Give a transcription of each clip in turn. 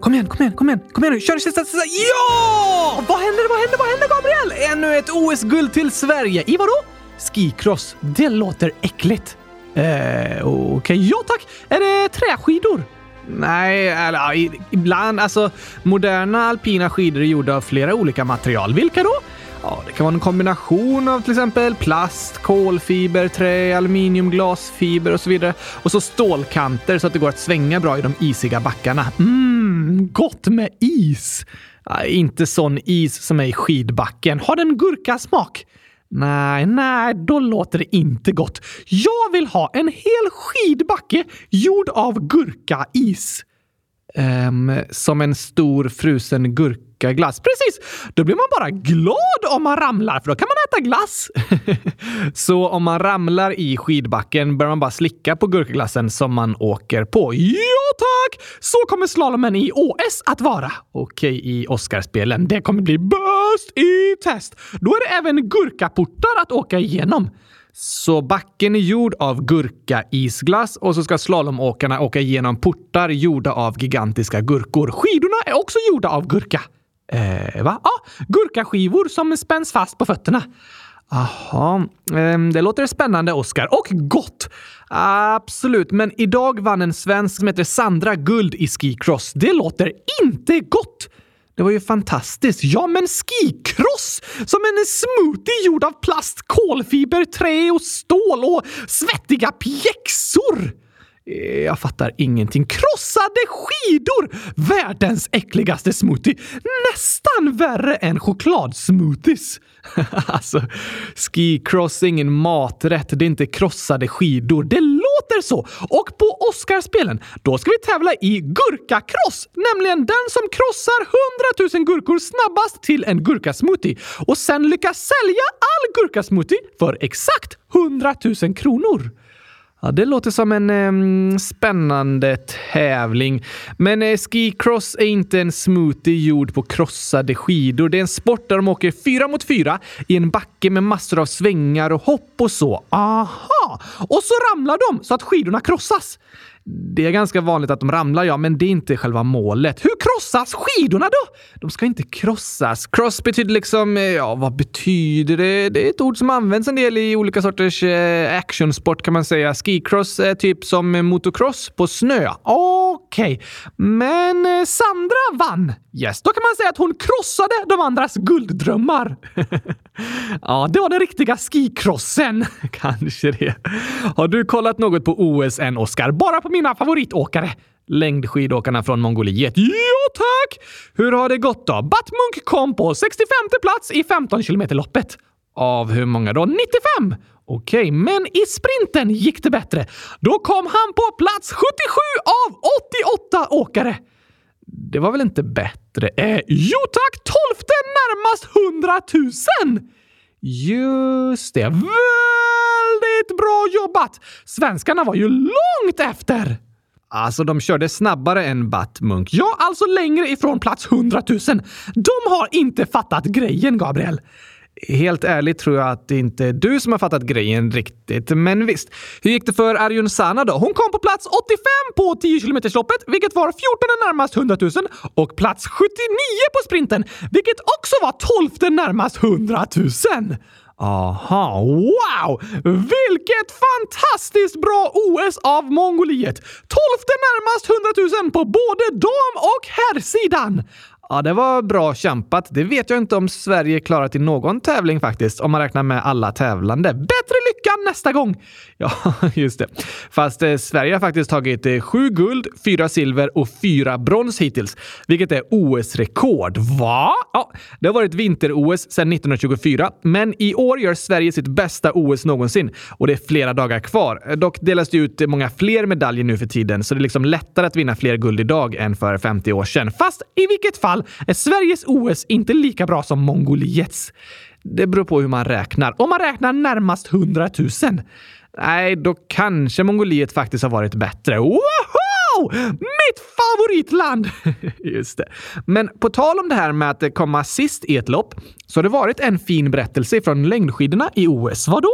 Kom igen, kom igen, kom igen, kom igen nu! Kör kör, kör, kör. Ja! Vad händer, vad händer, vad händer Gabriel? Ännu ett OS-guld till Sverige. I vadå? Skicross. Det låter äckligt. Eh, okej, okay. ja tack. Är det träskidor? Nej, eller ibland. Alltså, moderna alpina skidor är gjorda av flera olika material. Vilka då? Ja, det kan vara en kombination av till exempel plast, kolfiber, trä, aluminium, glasfiber och så vidare. Och så stålkanter så att det går att svänga bra i de isiga backarna. Mmm, gott med is! Ja, inte sån is som är i skidbacken. Har den gurkasmak? Nej, nej, då låter det inte gott. Jag vill ha en hel skidbacke gjord av gurkais. Um, som en stor frusen gurkaglass. Precis! Då blir man bara glad om man ramlar, för då kan man äta glass. så om man ramlar i skidbacken bör man bara slicka på gurkaglassen som man åker på. Ja tack! Så kommer slalomen i OS att vara. Okej, i Oscarspelen. Det kommer bli bäst i test. Då är det även gurkaportar att åka igenom. Så backen är gjord av gurkaisglass och så ska slalomåkarna åka igenom portar gjorda av gigantiska gurkor. Skidorna är också gjorda av gurka. Eh, va? Ja, ah, gurkaskivor som spänns fast på fötterna. Jaha, eh, det låter spännande, Oskar. Och gott! Absolut, men idag vann en svensk som heter Sandra guld i skicross. Det låter inte gott! Det var ju fantastiskt. Ja, men skikross! Som en smoothie gjord av plast, kolfiber, trä och stål och svettiga pjäxor! Eh, jag fattar ingenting. Krossade skidor! Världens äckligaste smoothie. Nästan värre än chokladsmoothies. alltså, skicross är ingen maträtt. Det är inte krossade skidor. Det låter så! Och på Oscarspelen, då ska vi tävla i gurkakross, nämligen den som krossar 100 000 gurkor snabbast till en gurkasmoothie och sen lyckas sälja all gurkasmoothie för exakt 100 000 kronor. Ja, det låter som en eh, spännande tävling. Men eh, skicross är inte en smoothie gjord på krossade skidor. Det är en sport där de åker fyra mot fyra i en backe med massor av svängar och hopp och så. Aha! Och så ramlar de så att skidorna krossas. Det är ganska vanligt att de ramlar, ja, men det är inte själva målet. Hur krossas skidorna då? De ska inte krossas. Cross betyder liksom, eh, ja, vad betyder det? Det är ett ord som används en del i olika sorters eh, actionsport kan man säga. Skicross är typ som motocross på snö. Okej, okay. men eh, Sandra vann. Yes, då kan man säga att hon krossade de andras gulddrömmar. ja, det var den riktiga skikrossen. Kanske det. Har du kollat något på OS än, Oskar? Bara på mina favoritåkare. Längdskidåkarna från Mongoliet. Ja, tack! Hur har det gått då? Batmunk kom på 65 plats i 15 km-loppet. Av hur många då? 95! Okej, okay, men i sprinten gick det bättre. Då kom han på plats 77 av 88 åkare. Det var väl inte bättre? Eh, jo tack! Tolfte närmast 100 000! Just det. Väldigt bra jobbat! Svenskarna var ju långt efter! Alltså, de körde snabbare än Batmunk. Ja, alltså längre ifrån plats 100 000. De har inte fattat grejen, Gabriel. Helt ärligt tror jag att det inte är du som har fattat grejen riktigt. Men visst, hur gick det för Arjun Sana då? Hon kom på plats 85 på 10 km loppet vilket var 14 närmast 100 000 och plats 79 på sprinten, vilket också var 12 närmast 100 000. Aha, wow! Vilket fantastiskt bra OS av Mongoliet! Tolfte närmast 100 000 på både dam och herrsidan! Ja, det var bra kämpat. Det vet jag inte om Sverige klarat i någon tävling faktiskt, om man räknar med alla tävlande. Bättre lycka nästa gång! Ja, just det. Fast eh, Sverige har faktiskt tagit eh, sju guld, fyra silver och fyra brons hittills, vilket är OS-rekord. Va? Ja, det har varit vinter-OS sedan 1924, men i år gör Sverige sitt bästa OS någonsin och det är flera dagar kvar. Eh, dock delas det ut eh, många fler medaljer nu för tiden, så det är liksom lättare att vinna fler guld idag än för 50 år sedan. Fast i vilket fall är Sveriges OS inte lika bra som Mongoliets. Det beror på hur man räknar. Om man räknar närmast 100 000. Nej, då kanske Mongoliet faktiskt har varit bättre. Woho! Wow! Mitt favoritland! Just det. Men på tal om det här med att komma sist i ett lopp så har det varit en fin berättelse från längdskidorna i OS. Vadå?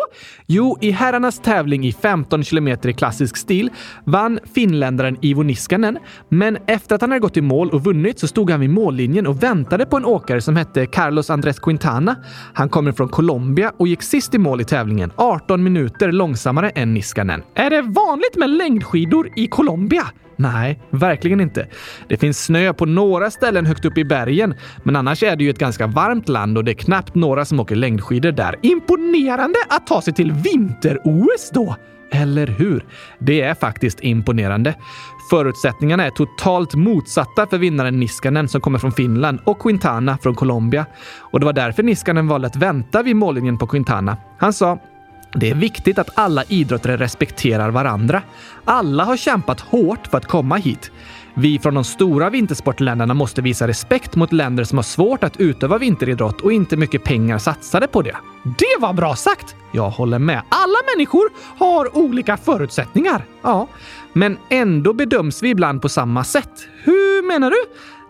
Jo, i herrarnas tävling i 15 kilometer i klassisk stil vann finländaren Ivo Niskanen, men efter att han hade gått i mål och vunnit så stod han vid mållinjen och väntade på en åkare som hette Carlos Andrés Quintana. Han kommer från Colombia och gick sist i mål i tävlingen, 18 minuter långsammare än Niskanen. Är det vanligt med längdskidor i Colombia? Nej, verkligen inte. Det finns snö på några ställen högt upp i bergen, men annars är det ju ett ganska varmt land och det är knappt några som åker längdskidor där. Imponerande att ta sig till vinter-OS då! Eller hur? Det är faktiskt imponerande. Förutsättningarna är totalt motsatta för vinnaren Niskanen som kommer från Finland och Quintana från Colombia. Och det var därför Niskanen valde att vänta vid mållinjen på Quintana. Han sa det är viktigt att alla idrottare respekterar varandra. Alla har kämpat hårt för att komma hit. Vi från de stora vintersportländerna måste visa respekt mot länder som har svårt att utöva vinteridrott och inte mycket pengar satsade på det. Det var bra sagt! Jag håller med. Alla människor har olika förutsättningar. Ja, men ändå bedöms vi ibland på samma sätt. Hur menar du?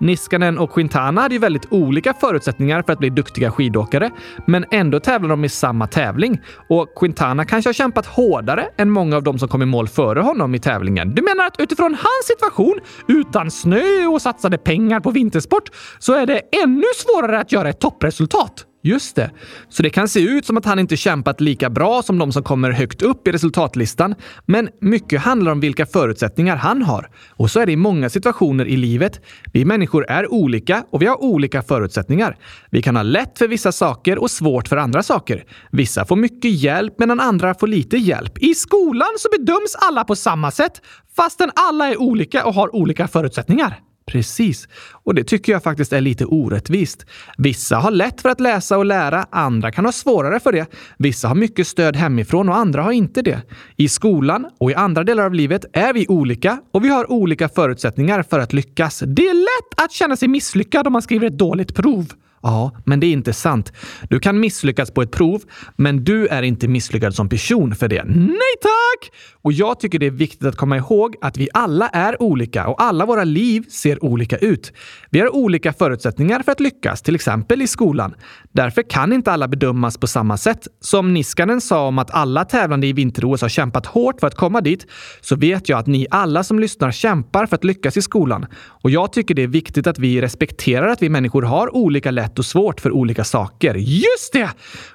Niskanen och Quintana hade ju väldigt olika förutsättningar för att bli duktiga skidåkare, men ändå tävlar de i samma tävling. Och Quintana kanske har kämpat hårdare än många av de som kom i mål före honom i tävlingen. Du menar att utifrån hans situation, utan snö och satsade pengar på vintersport, så är det ännu svårare att göra ett toppresultat? Just det. Så det kan se ut som att han inte kämpat lika bra som de som kommer högt upp i resultatlistan, men mycket handlar om vilka förutsättningar han har. Och så är det i många situationer i livet. Vi människor är olika och vi har olika förutsättningar. Vi kan ha lätt för vissa saker och svårt för andra saker. Vissa får mycket hjälp medan andra får lite hjälp. I skolan så bedöms alla på samma sätt, fastän alla är olika och har olika förutsättningar. Precis. Och det tycker jag faktiskt är lite orättvist. Vissa har lätt för att läsa och lära, andra kan ha svårare för det. Vissa har mycket stöd hemifrån och andra har inte det. I skolan och i andra delar av livet är vi olika och vi har olika förutsättningar för att lyckas. Det är lätt att känna sig misslyckad om man skriver ett dåligt prov. Ja, men det är inte sant. Du kan misslyckas på ett prov, men du är inte misslyckad som person för det. Nej tack! Och jag tycker det är viktigt att komma ihåg att vi alla är olika och alla våra liv ser olika ut. Vi har olika förutsättningar för att lyckas, till exempel i skolan. Därför kan inte alla bedömas på samma sätt. Som Niskanen sa om att alla tävlande i vinter-OS har kämpat hårt för att komma dit, så vet jag att ni alla som lyssnar kämpar för att lyckas i skolan. Och jag tycker det är viktigt att vi respekterar att vi människor har olika lätt lätt och svårt för olika saker. Just det!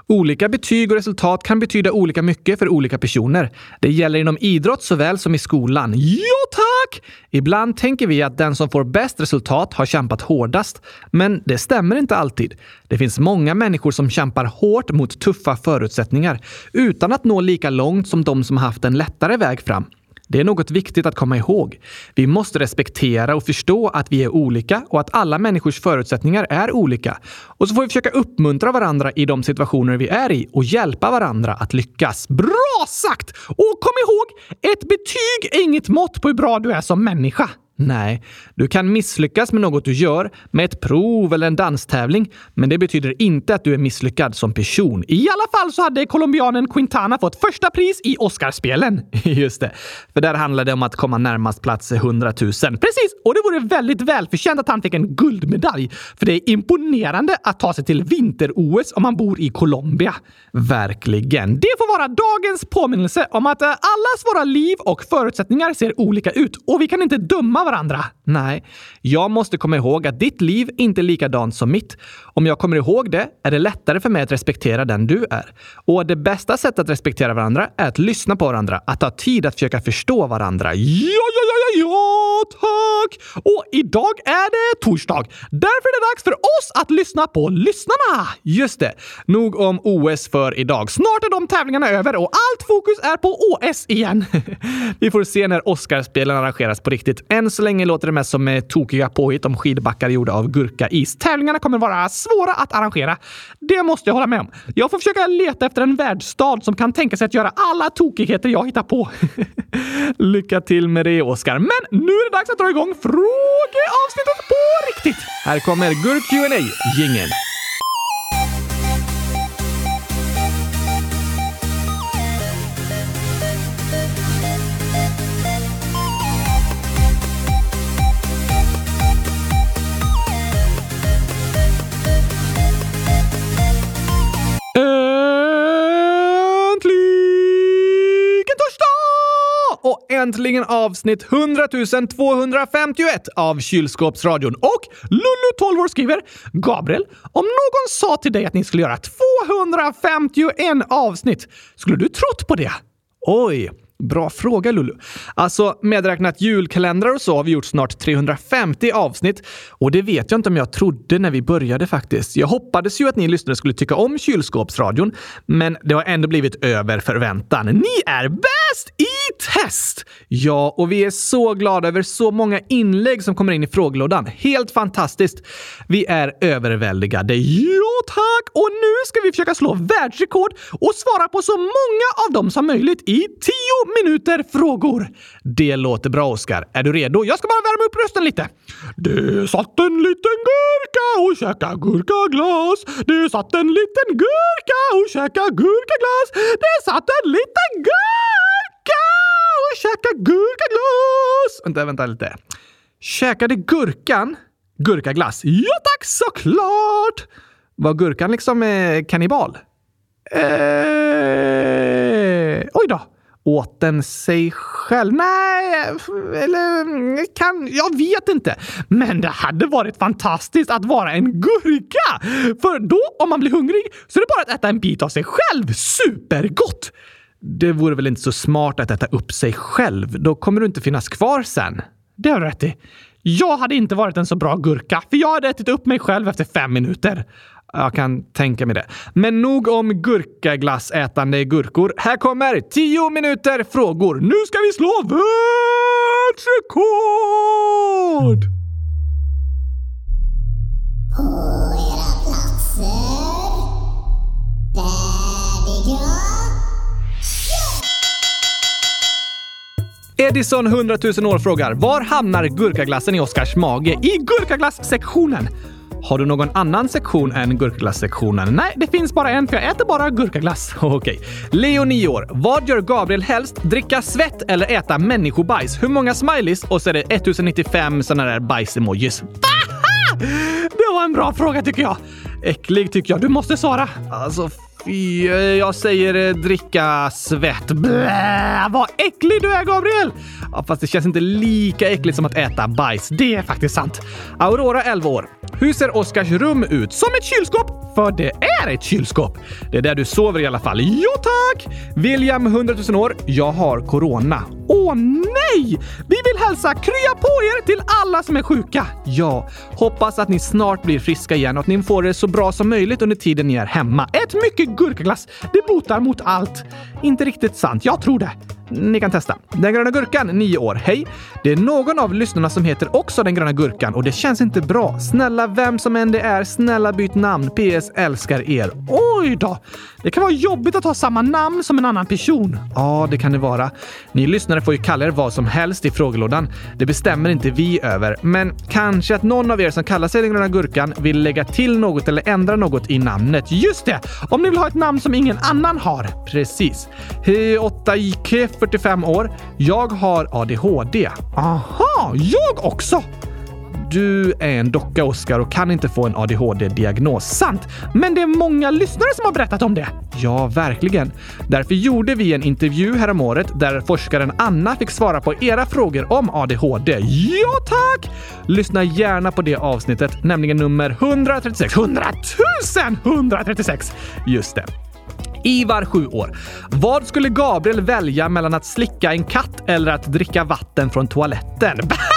Olika betyg och resultat kan betyda olika mycket för olika personer. Det gäller inom idrott såväl som i skolan. Ja, tack! Ibland tänker vi att den som får bäst resultat har kämpat hårdast. Men det stämmer inte alltid. Det finns många människor som kämpar hårt mot tuffa förutsättningar utan att nå lika långt som de som haft en lättare väg fram. Det är något viktigt att komma ihåg. Vi måste respektera och förstå att vi är olika och att alla människors förutsättningar är olika. Och så får vi försöka uppmuntra varandra i de situationer vi är i och hjälpa varandra att lyckas. Bra sagt! Och kom ihåg, ett betyg är inget mått på hur bra du är som människa. Nej, du kan misslyckas med något du gör, med ett prov eller en danstävling, men det betyder inte att du är misslyckad som person. I alla fall så hade colombianen Quintana fått första pris i Oscarspelen. Just det, för där handlade det om att komma närmast plats 100 000. Precis, och det vore väldigt välförtjänt att han fick en guldmedalj, för det är imponerande att ta sig till vinter-OS om man bor i Colombia. Verkligen. Det får vara dagens påminnelse om att eh, allas våra liv och förutsättningar ser olika ut och vi kan inte döma varandra. Nej, jag måste komma ihåg att ditt liv inte är likadant som mitt. Om jag kommer ihåg det är det lättare för mig att respektera den du är. Och det bästa sättet att respektera varandra är att lyssna på varandra, att ta tid att försöka förstå varandra. Ja, ja, ja, ja, ja, tack! Och idag är det torsdag. Därför är det dags för oss att lyssna på lyssnarna. Just det. Nog om OS för idag. Snart är de tävlingarna över och allt fokus är på OS igen. Vi får se när Oscarsspelen arrangeras på riktigt. Än så länge låter det mest som eh, tokiga påhitt om skidbackar gjorda av gurkais. Tävlingarna kommer vara svåra att arrangera. Det måste jag hålla med om. Jag får försöka leta efter en världsstad som kan tänka sig att göra alla tokigheter jag hittar på. Lycka till med det, Oskar. Men nu är det dags att dra igång frågeavsnittet på riktigt. Här kommer Gurk Q&A jingeln äntligen avsnitt 100 251 av Kylskåpsradion. Och Lulu 12 år, skriver Gabriel, om någon sa till dig att ni skulle göra 251 avsnitt, skulle du trott på det? Oj, Bra fråga Lulu. Alltså medräknat julkalendrar och så har vi gjort snart 350 avsnitt och det vet jag inte om jag trodde när vi började faktiskt. Jag hoppades ju att ni lyssnare skulle tycka om kylskåpsradion, men det har ändå blivit över förväntan. Ni är bäst i test! Ja, och vi är så glada över så många inlägg som kommer in i frågelådan. Helt fantastiskt. Vi är överväldigade. Ja, tack! Och nu ska vi försöka slå världsrekord och svara på så många av dem som möjligt i tio! Minuter frågor. Det låter bra, Oskar. Är du redo? Jag ska bara värma upp rösten lite. Det satt en liten gurka och käka gurkaglas. Det satt en liten gurka och käka gurkaglas. Det satt en liten gurka och käka gurkaglas. Vänta, vänta lite. Käkade gurkan gurkaglass? Ja tack, såklart! Var gurkan liksom eh, kannibal? Eh, oj då. Åt den sig själv? Nej, eller kan... Jag vet inte. Men det hade varit fantastiskt att vara en gurka! För då, om man blir hungrig, så är det bara att äta en bit av sig själv. Supergott! Det vore väl inte så smart att äta upp sig själv? Då kommer du inte finnas kvar sen. Det har du rätt i. Jag hade inte varit en så bra gurka, för jag hade ätit upp mig själv efter fem minuter. Jag kan tänka mig det. Men nog om gurkaglassätande gurkor. Här kommer 10 minuter frågor. Nu ska vi slå världsrekord! På era platser. Färdiga. Edison 100 000 år frågar var hamnar gurkaglassen i Oscars mage? I gurkaglass-sektionen. Har du någon annan sektion än gurkaglassektionen? Nej, det finns bara en för jag äter bara gurkaglass. Okej. Leo 9 år. Vad gör Gabriel helst? Dricka svett eller äta människobajs? Hur många smileys? Och så är det 1095 sådana där bajs-emojis. Det var en bra fråga tycker jag. Äcklig tycker jag. Du måste svara. Alltså. Eh, jag säger eh, dricka svett. Blä, vad äcklig du är, Gabriel! Ja, fast det känns inte lika äckligt som att äta bajs. Det är faktiskt sant. Aurora, 11 år. Hur ser Oskars rum ut? Som ett kylskåp! För det är ett kylskåp. Det är där du sover i alla fall. Jo tack! William, 100 000 år. Jag har corona. Åh nej! Vi vill hälsa krya på er till alla som är sjuka. Ja, hoppas att ni snart blir friska igen och att ni får det så bra som möjligt under tiden ni är hemma. Ät mycket gurkaglass. Det botar mot allt. Inte riktigt sant. Jag tror det. Ni kan testa. Den gröna gurkan, 9 år. Hej! Det är någon av lyssnarna som heter också Den gröna gurkan och det känns inte bra. Snälla, vem som än det är, snälla byt namn. PS älskar er. Oj då! Det kan vara jobbigt att ha samma namn som en annan person. Ja, det kan det vara. Ni lyssnare får ju kalla er vad som helst i frågelådan. Det bestämmer inte vi över. Men kanske att någon av er som kallar sig Den gröna gurkan vill lägga till något eller ändra något i namnet. Just det! Om ni vill ha ett namn som ingen annan har. Precis. 8IK, 45 år. Jag har ADHD. Aha, jag också! Du är en docka, Oskar, och kan inte få en ADHD-diagnos. Sant! Men det är många lyssnare som har berättat om det. Ja, verkligen. Därför gjorde vi en intervju häromåret där forskaren Anna fick svara på era frågor om ADHD. Ja, tack! Lyssna gärna på det avsnittet, nämligen nummer 136. 100 000 136! Just det. Ivar, 7 år. Vad skulle Gabriel välja mellan att slicka en katt eller att dricka vatten från toaletten?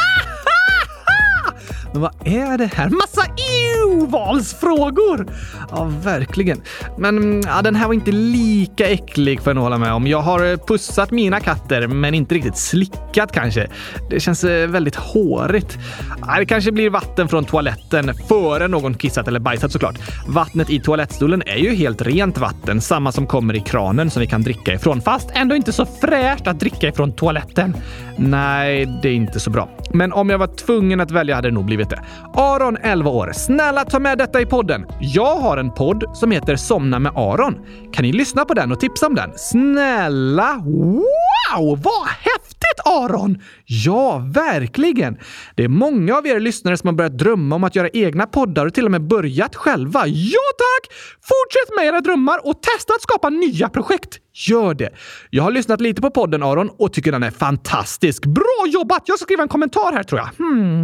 Men vad är det här? Massa EU-valsfrågor! Ja, verkligen. Men mm, ja, den här var inte lika äcklig för nog hålla med om. Jag har eh, pussat mina katter, men inte riktigt slickat kanske. Det känns eh, väldigt hårigt. Ja, det kanske blir vatten från toaletten före någon kissat eller bajsat såklart. Vattnet i toalettstolen är ju helt rent vatten, samma som kommer i kranen som vi kan dricka ifrån. Fast ändå inte så fräscht att dricka ifrån toaletten. Nej, det är inte så bra. Men om jag var tvungen att välja hade det nog blivit det. Aron, 11 år. Snälla ta med detta i podden. Jag har en podd som heter Somna med Aron. Kan ni lyssna på den och tipsa om den? Snälla! Wow, vad häftigt Aron! Ja, verkligen. Det är många av er lyssnare som har börjat drömma om att göra egna poddar och till och med börjat själva. Ja tack! Fortsätt med era drömmar och testa att skapa nya projekt. Gör det. Jag har lyssnat lite på podden Aron och tycker den är fantastisk. Bra jobbat! Jag ska skriva en kommentar här tror jag. Hmm.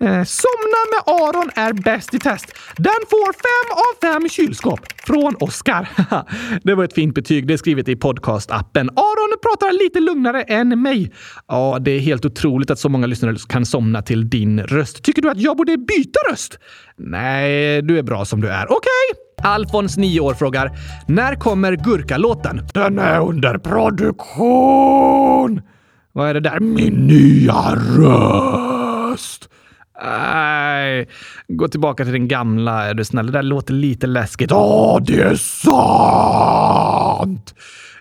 Eh, somna med Aron är bäst i test. Den får fem av fem kylskåp. Från Oskar. det var ett fint betyg. Det är skrivet i podcastappen. Aron pratar lite lugnare än mig. Ja, det är helt otroligt att så många lyssnare kan somna till din röst. Tycker du att jag borde byta röst? Nej, du är bra som du är. Okej! Okay. Alfons, 9 år, frågar När kommer Gurkalåten? Den är under produktion! Vad är det där? Min nya röst! Nej, gå tillbaka till den gamla är du snäll. Det där låter lite läskigt. Ja, det är sant!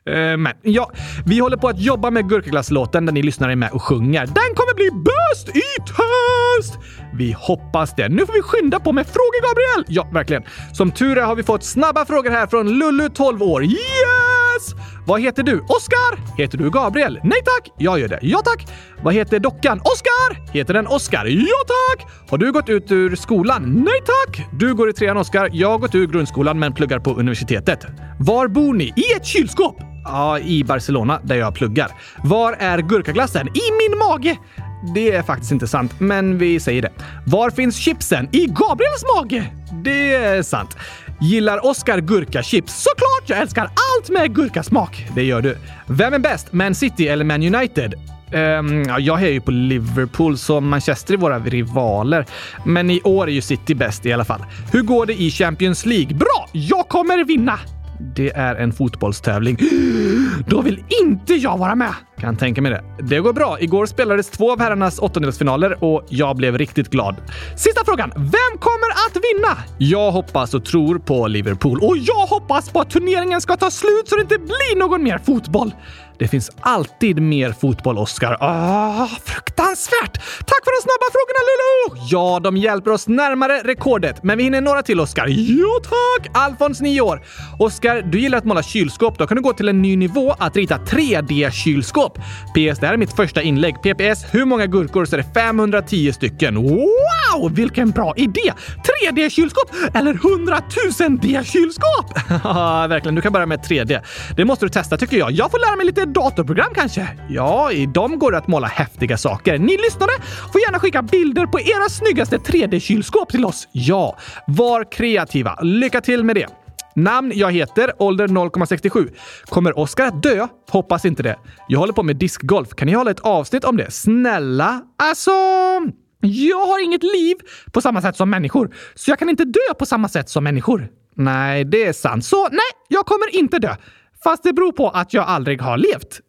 Eh, men ja, vi håller på att jobba med Gurkaglasslåten där ni lyssnare är med och sjunger. Den kommer bli bäst i test! Vi hoppas det. Nu får vi skynda på med frågor, Gabriel! Ja, verkligen. Som tur är har vi fått snabba frågor här från Lullu, 12 år. Yes! Vad heter du? Oskar? Heter du Gabriel? Nej tack! Jag gör det. Ja tack! Vad heter dockan? Oskar! Heter den Oskar? Ja tack! Har du gått ut ur skolan? Nej tack! Du går i trean Oskar. Jag har gått ur grundskolan men pluggar på universitetet. Var bor ni? I ett kylskåp! Ja, i Barcelona där jag pluggar. Var är gurkaglassen? I min mage! Det är faktiskt inte sant, men vi säger det. Var finns chipsen? I Gabriels mage! Det är sant. Gillar Oscar gurkachips? Såklart! Jag älskar allt med gurkasmak. Det gör du. Vem är bäst? Man City eller Man United? Um, ja, jag är ju på Liverpool, så Manchester är våra rivaler. Men i år är ju City bäst i alla fall. Hur går det i Champions League? Bra! Jag kommer vinna! Det är en fotbollstävling. Då vill inte jag vara med! Kan tänka mig det. Det går bra. Igår spelades två av herrarnas åttondelsfinaler och jag blev riktigt glad. Sista frågan. Vem kommer att vinna? Jag hoppas och tror på Liverpool och jag hoppas på att turneringen ska ta slut så det inte blir någon mer fotboll. Det finns alltid mer fotboll, Oscar. Ah, fruktansvärt! Tack Ja, de hjälper oss närmare rekordet, men vi hinner några till, Oskar. Ja, tack! Alfons, 9 år. Oskar, du gillar att måla kylskåp. Då kan du gå till en ny nivå att rita 3D-kylskåp. PS, det här är mitt första inlägg. PPS, hur många gurkor så är det 510 stycken. Wow, vilken bra idé! 3D-kylskåp eller 100 000 D-kylskåp? Verkligen, du kan börja med 3D. Det måste du testa tycker jag. Jag får lära mig lite datorprogram kanske? Ja, i dem går det att måla häftiga saker. Ni lyssnare får gärna skicka bilder på era snyggaste 3D-kylskåp till oss. Ja, var kreativa. Lycka till med det! Namn jag heter, ålder 0,67. Kommer Oskar att dö? Hoppas inte det. Jag håller på med diskgolf. Kan ni hålla ett avsnitt om det? Snälla? Alltså... Jag har inget liv på samma sätt som människor, så jag kan inte dö på samma sätt som människor. Nej, det är sant. Så nej, jag kommer inte dö. Fast det beror på att jag aldrig har levt.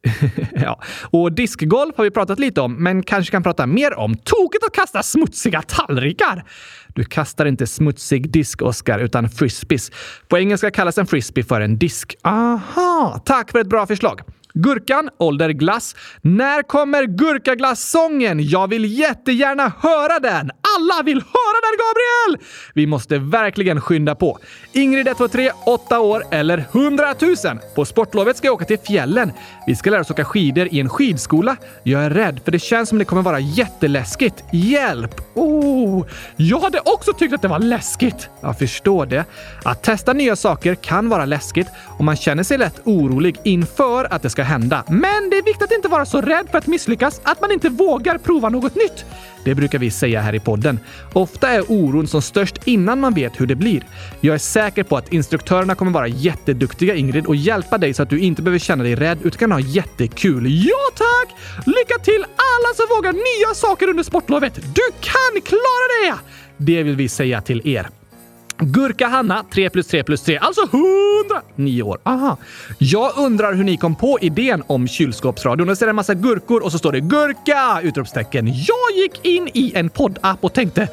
ja. Och diskgolf har vi pratat lite om, men kanske kan prata mer om tokigt att kasta smutsiga tallrikar. Du kastar inte smutsig disk, Oscar, utan frisbees. På engelska kallas en frisbee för en disk. Aha, tack för ett bra förslag. Gurkan, ålder glass. När kommer gurkaglassången? Jag vill jättegärna höra den! Alla vill höra den, Gabriel! Vi måste verkligen skynda på. Ingrid 123, 8 år eller 100 000. På sportlovet ska jag åka till fjällen. Vi ska lära oss åka skidor i en skidskola. Jag är rädd för det känns som det kommer vara jätteläskigt. Hjälp! Oh, jag hade också tyckt att det var läskigt. Jag förstår det. Att testa nya saker kan vara läskigt och man känner sig lätt orolig inför att det ska hända. Men det är viktigt att inte vara så rädd för att misslyckas att man inte vågar prova något nytt. Det brukar vi säga här i podden. Ofta är oron som störst innan man vet hur det blir. Jag är säker på att instruktörerna kommer vara jätteduktiga Ingrid och hjälpa dig så att du inte behöver känna dig rädd utan kan ha jättekul. Ja tack! Lycka till alla som vågar nya saker under sportlovet! Du kan klara det! Det vill vi säga till er. Gurka Hanna, 3 plus 3 plus 3, alltså 109 år. Aha. Jag undrar hur ni kom på idén om kylskåpsradion. Det är en massa gurkor och så står det GURKA! Utropstecken. Jag gick in i en poddapp och tänkte äh,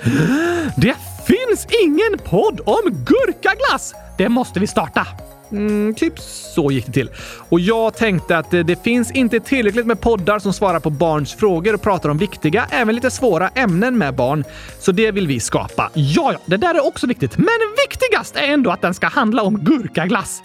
det finns ingen podd om gurkaglass! Det måste vi starta. Mm, typ så gick det till. Och jag tänkte att eh, det, finns inte tillräckligt med poddar som svarar på barns frågor och pratar om viktiga, även lite svåra ämnen med barn. Så det vill vi skapa. Ja, ja, det där är också viktigt. Men viktigast är ändå att den ska handla om gurkaglass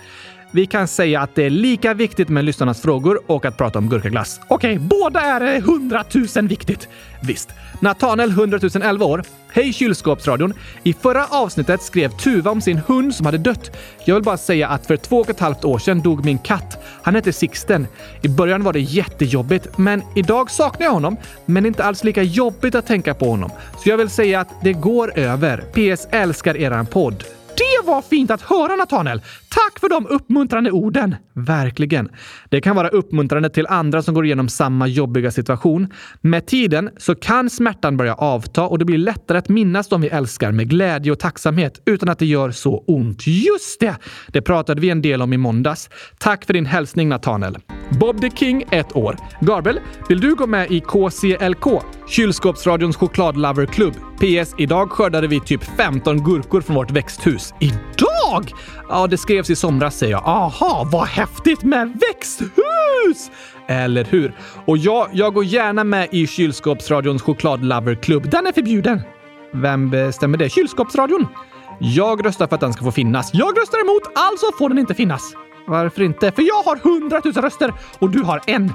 vi kan säga att det är lika viktigt med lyssnarnas frågor och att prata om gurkaglass. Okej, båda är hundratusen 100 000 viktigt. Visst. Natanel 100 011 år. Hej kylskåpsradion! I förra avsnittet skrev Tuva om sin hund som hade dött. Jag vill bara säga att för två och ett halvt år sedan dog min katt. Han hette Sixten. I början var det jättejobbigt, men idag saknar jag honom. Men inte alls lika jobbigt att tänka på honom. Så jag vill säga att det går över. PS älskar eran podd. Det var fint att höra Natanel! Tack Tack för de uppmuntrande orden! Verkligen. Det kan vara uppmuntrande till andra som går igenom samma jobbiga situation. Med tiden så kan smärtan börja avta och det blir lättare att minnas de vi älskar med glädje och tacksamhet utan att det gör så ont. Just det! Det pratade vi en del om i måndags. Tack för din hälsning Nathanael. Bob the King, ett år. Gabriel, vill du gå med i KCLK? Kylskåpsradions chokladloverklubb. PS. Idag skördade vi typ 15 gurkor från vårt växthus. Idag? Ja, det skrevs i somras säger jag. Aha, vad häftigt med växthus! Eller hur? Och ja, jag går gärna med i Kylskåpsradions chokladloverklubb. Den är förbjuden. Vem bestämmer det? Kylskåpsradion? Jag röstar för att den ska få finnas. Jag röstar emot, alltså får den inte finnas. Varför inte? För jag har hundratusen röster och du har en.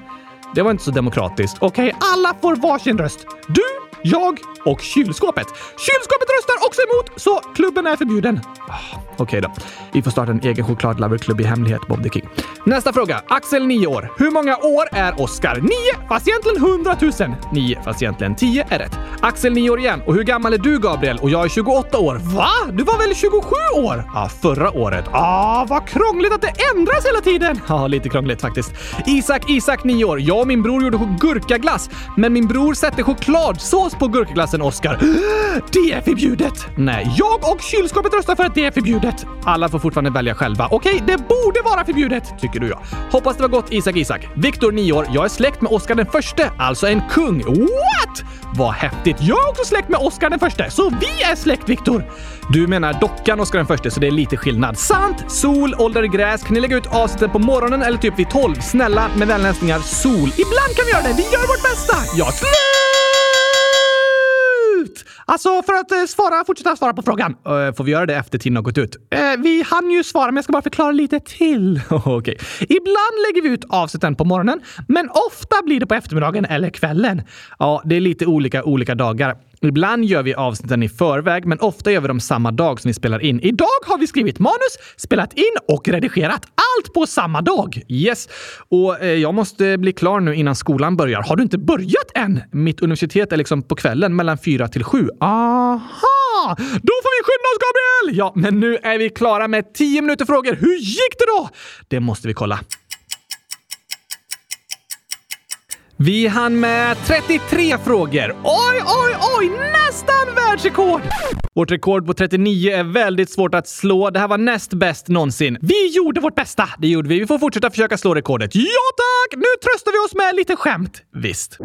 Det var inte så demokratiskt. Okej, okay, alla får varsin röst. Du, jag och kylskåpet. Kylskåpet röstar också emot, så klubben är förbjuden. Ah, okej okay då. Vi får starta en egen chokladloverklubb i hemlighet, Bob the King. Nästa fråga. Axel, 9 år. Hur många år är Oscar? 9, fast egentligen 100 000. 9, fast egentligen 10 är rätt. Axel, 9 år igen. Och hur gammal är du, Gabriel? Och jag är 28 år. Va? Du var väl 27 år? Ja, förra året. Ah, vad krångligt att det ändras hela tiden. Ja, lite krångligt faktiskt. Isak, Isak, 9 år. Jag och min bror gjorde gurkaglass, men min bror sätter chokladsås på gurkaglassen, Oscar. Det är förbjudet! Nej, jag och kylskåpet röstar för att det är förbjudet. Alla får fortfarande välja själva. Okej, det borde vara förbjudet, tycker du ja. Hoppas det var gott Isak Isak. Viktor, 9 år. Jag är släkt med Oscar den förste, alltså en kung. What? Vad häftigt! Jag är också släkt med Oscar den förste, så vi är släkt Viktor! Du menar dockan Oscar den förste, så det är lite skillnad. Sant! Sol, ålder, gräs. Kan ni lägga ut avsnittet på morgonen eller typ vid 12? Snälla, med vänliga hälsningar Sol. Ibland kan vi göra det. Vi gör vårt bästa! Ja, slut! Alltså, för att eh, svara, fortsätta svara på frågan. Uh, får vi göra det efter tiden har gått ut? Uh, vi hann ju svara, men jag ska bara förklara lite till. Okej. Ibland lägger vi ut avsnitten på morgonen, men ofta blir det på eftermiddagen eller kvällen. Ja, det är lite olika olika dagar. Ibland gör vi avsnitten i förväg, men ofta gör vi dem samma dag som vi spelar in. Idag har vi skrivit manus, spelat in och redigerat allt på samma dag. Yes, och eh, jag måste bli klar nu innan skolan börjar. Har du inte börjat än? Mitt universitet är liksom på kvällen mellan fyra till sju. Aha! Då får vi skynda oss, Gabriel! Ja, men nu är vi klara med tio minuter frågor. Hur gick det då? Det måste vi kolla. Vi hann med 33 frågor. Oj, oj, oj! Nästan världsrekord! Vårt rekord på 39 är väldigt svårt att slå. Det här var näst bäst någonsin. Vi gjorde vårt bästa! Det gjorde vi. Vi får fortsätta försöka slå rekordet. Ja tack! Nu tröstar vi oss med lite skämt. Visst.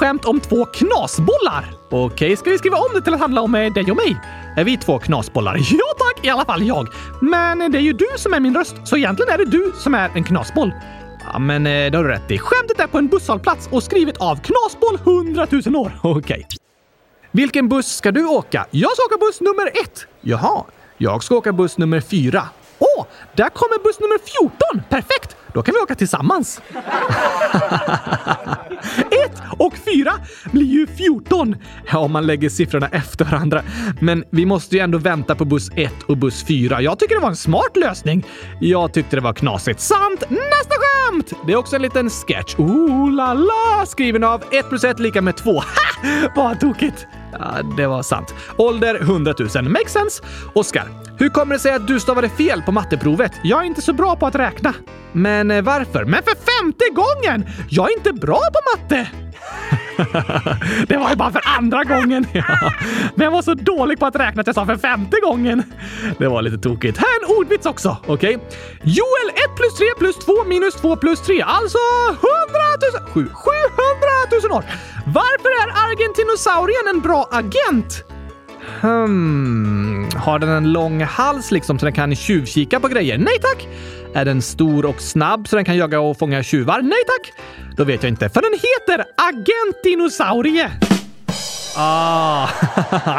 Skämt om två knasbollar. Okej, ska vi skriva om det till att handla om eh, dig och mig? Är vi två knasbollar? Ja tack, i alla fall jag. Men eh, det är ju du som är min röst, så egentligen är det du som är en knasboll. Ja, men eh, det har du rätt i. Skämtet är på en busshållplats och skrivet av Knasboll 100 000 år. Okej. Vilken buss ska du åka? Jag ska åka buss nummer ett. Jaha, jag ska åka buss nummer fyra. Åh, där kommer buss nummer 14! Perfekt! Då kan vi åka tillsammans. Och fyra blir ju 14 om man lägger siffrorna efter varandra. Men vi måste ju ändå vänta på buss 1 och buss 4. Jag tycker det var en smart lösning. Jag tyckte det var knasigt. Sant! Nästa skämt! Det är också en liten sketch. Ooh la la! Skriven av 1 plus 1 lika med 2. Ha! Vad tokigt! Ja, det var sant. Ålder 100 000. Makes sense. Oskar, hur kommer det sig att du stavade fel på matteprovet? Jag är inte så bra på att räkna. Men eh, varför? Men för femte gången! Jag är inte bra på matte! det var ju bara för andra gången. Men jag var så dålig på att räkna att jag sa för femte gången. Det var lite tokigt. Här är en ordvits också. Okej? Okay? Joel 1 plus 3 plus 2 minus 2 plus 3. Alltså 100 000... 700 000 år. Varför är argentinosaurien en bra agent? Hmm. Har den en lång hals liksom så den kan tjuvkika på grejer? Nej tack! Är den stor och snabb så den kan jaga och fånga tjuvar? Nej tack! Då vet jag inte, för den heter Agentdinosaurie! Ah,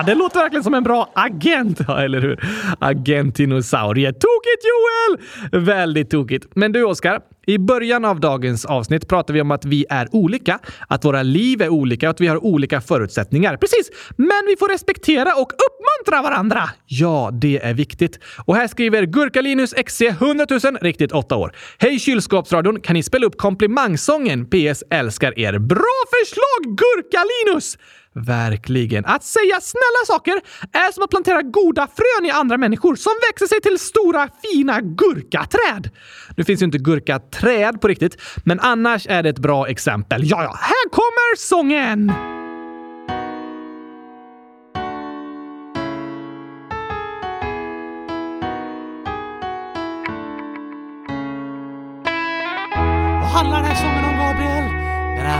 det låter verkligen som en bra agent, ja, eller hur? Agentinosaurie. Tokigt Joel! Väldigt tokigt. Men du Oskar, i början av dagens avsnitt pratade vi om att vi är olika, att våra liv är olika och att vi har olika förutsättningar. Precis! Men vi får respektera och uppmuntra varandra. Ja, det är viktigt. Och här skriver Gurkalinus XC 100 000, riktigt 8 år. Hej kylskåpsradion! Kan ni spela upp komplimangsången? PS. Älskar er. Bra förslag Gurkalinus! Verkligen. Att säga snälla saker är som att plantera goda frön i andra människor som växer sig till stora fina gurkaträd. Nu finns ju inte gurkaträd på riktigt, men annars är det ett bra exempel. Ja, ja, här kommer sången!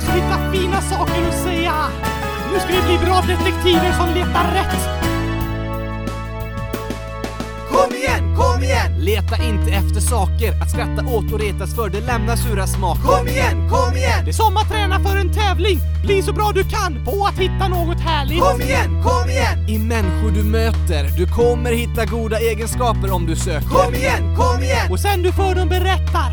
Dags att hitta fina saker att säga! Nu ska vi bli bra detektiver som letar rätt! Kom igen, kom igen! Leta inte efter saker att skratta åt och retas för, det lämnar sura smaker. Kom igen, kom igen! Det är som att träna för en tävling! Bli så bra du kan på att hitta något härligt! Kom igen, kom igen! I människor du möter, du kommer hitta goda egenskaper om du söker. Kom igen, kom igen! Och sen du för dem berättar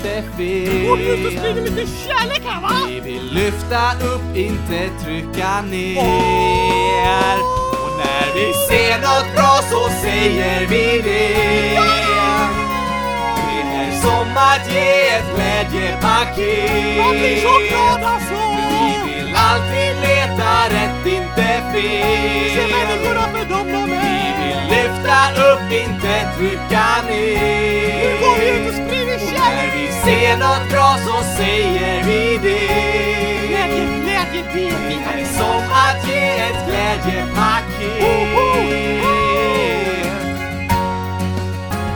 inte fel. Går du ut och sprider lite kärlek här va? Vi vill lyfta upp, inte trycka ner. Och när vi ser något bra så säger vi det. Det är som att ge ett glädjepaket. Jag blir så glad alltså! Vi vill alltid leta rätt, inte fel. Se människorna för dem de Vi vill lyfta upp, inte trycka ner. Nu går vi ut och sprider ser något bra så säger vi det. Glädje, glädje, det är som att ge ett glädjepaket.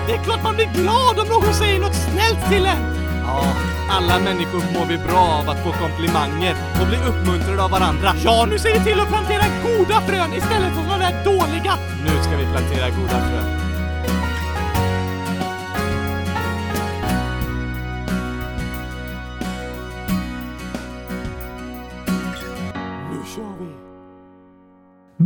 Det är klart man blir glad om någon säger något snällt till en! Ja, alla människor mår vi bra av att få komplimanger och bli uppmuntrade av varandra. Ja, nu ser vi till att plantera goda frön istället för de där dåliga! Nu ska vi plantera goda frön.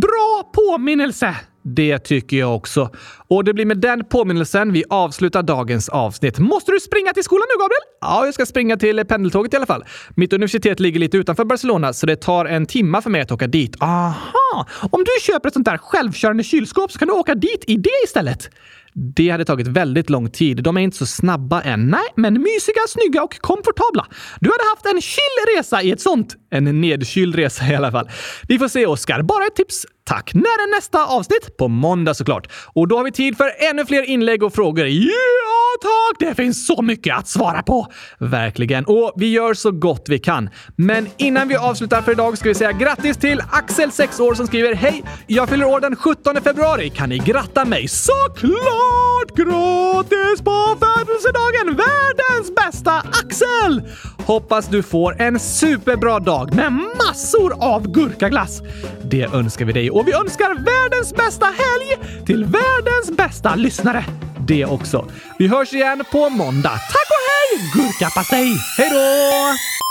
Bra påminnelse! Det tycker jag också. Och det blir med den påminnelsen vi avslutar dagens avsnitt. Måste du springa till skolan nu, Gabriel? Ja, jag ska springa till pendeltåget i alla fall. Mitt universitet ligger lite utanför Barcelona, så det tar en timma för mig att åka dit. Aha! Om du köper ett sånt där självkörande kylskåp så kan du åka dit i det istället. Det hade tagit väldigt lång tid. De är inte så snabba än. Nej, men mysiga, snygga och komfortabla. Du hade haft en chill resa i ett sånt. En nedkyld resa i alla fall. Vi får se, Oskar. Bara ett tips. Tack. När är nästa avsnitt? På måndag såklart. Och då har vi tid för ännu fler inlägg och frågor. Ja, tack! Det finns så mycket att svara på. Verkligen. Och vi gör så gott vi kan. Men innan vi avslutar för idag ska vi säga grattis till Axel, 6 år, som skriver Hej! Jag fyller år den 17 februari. Kan ni gratta mig? Såklart! Grattis på födelsedagen! Världens bästa Axel! Hoppas du får en superbra dag med massor av gurkaglass. Det önskar vi dig och vi önskar världens bästa helg till världens bästa lyssnare. Det också. Vi hörs igen på måndag. Tack och hej! Gurkapastej! Hej då!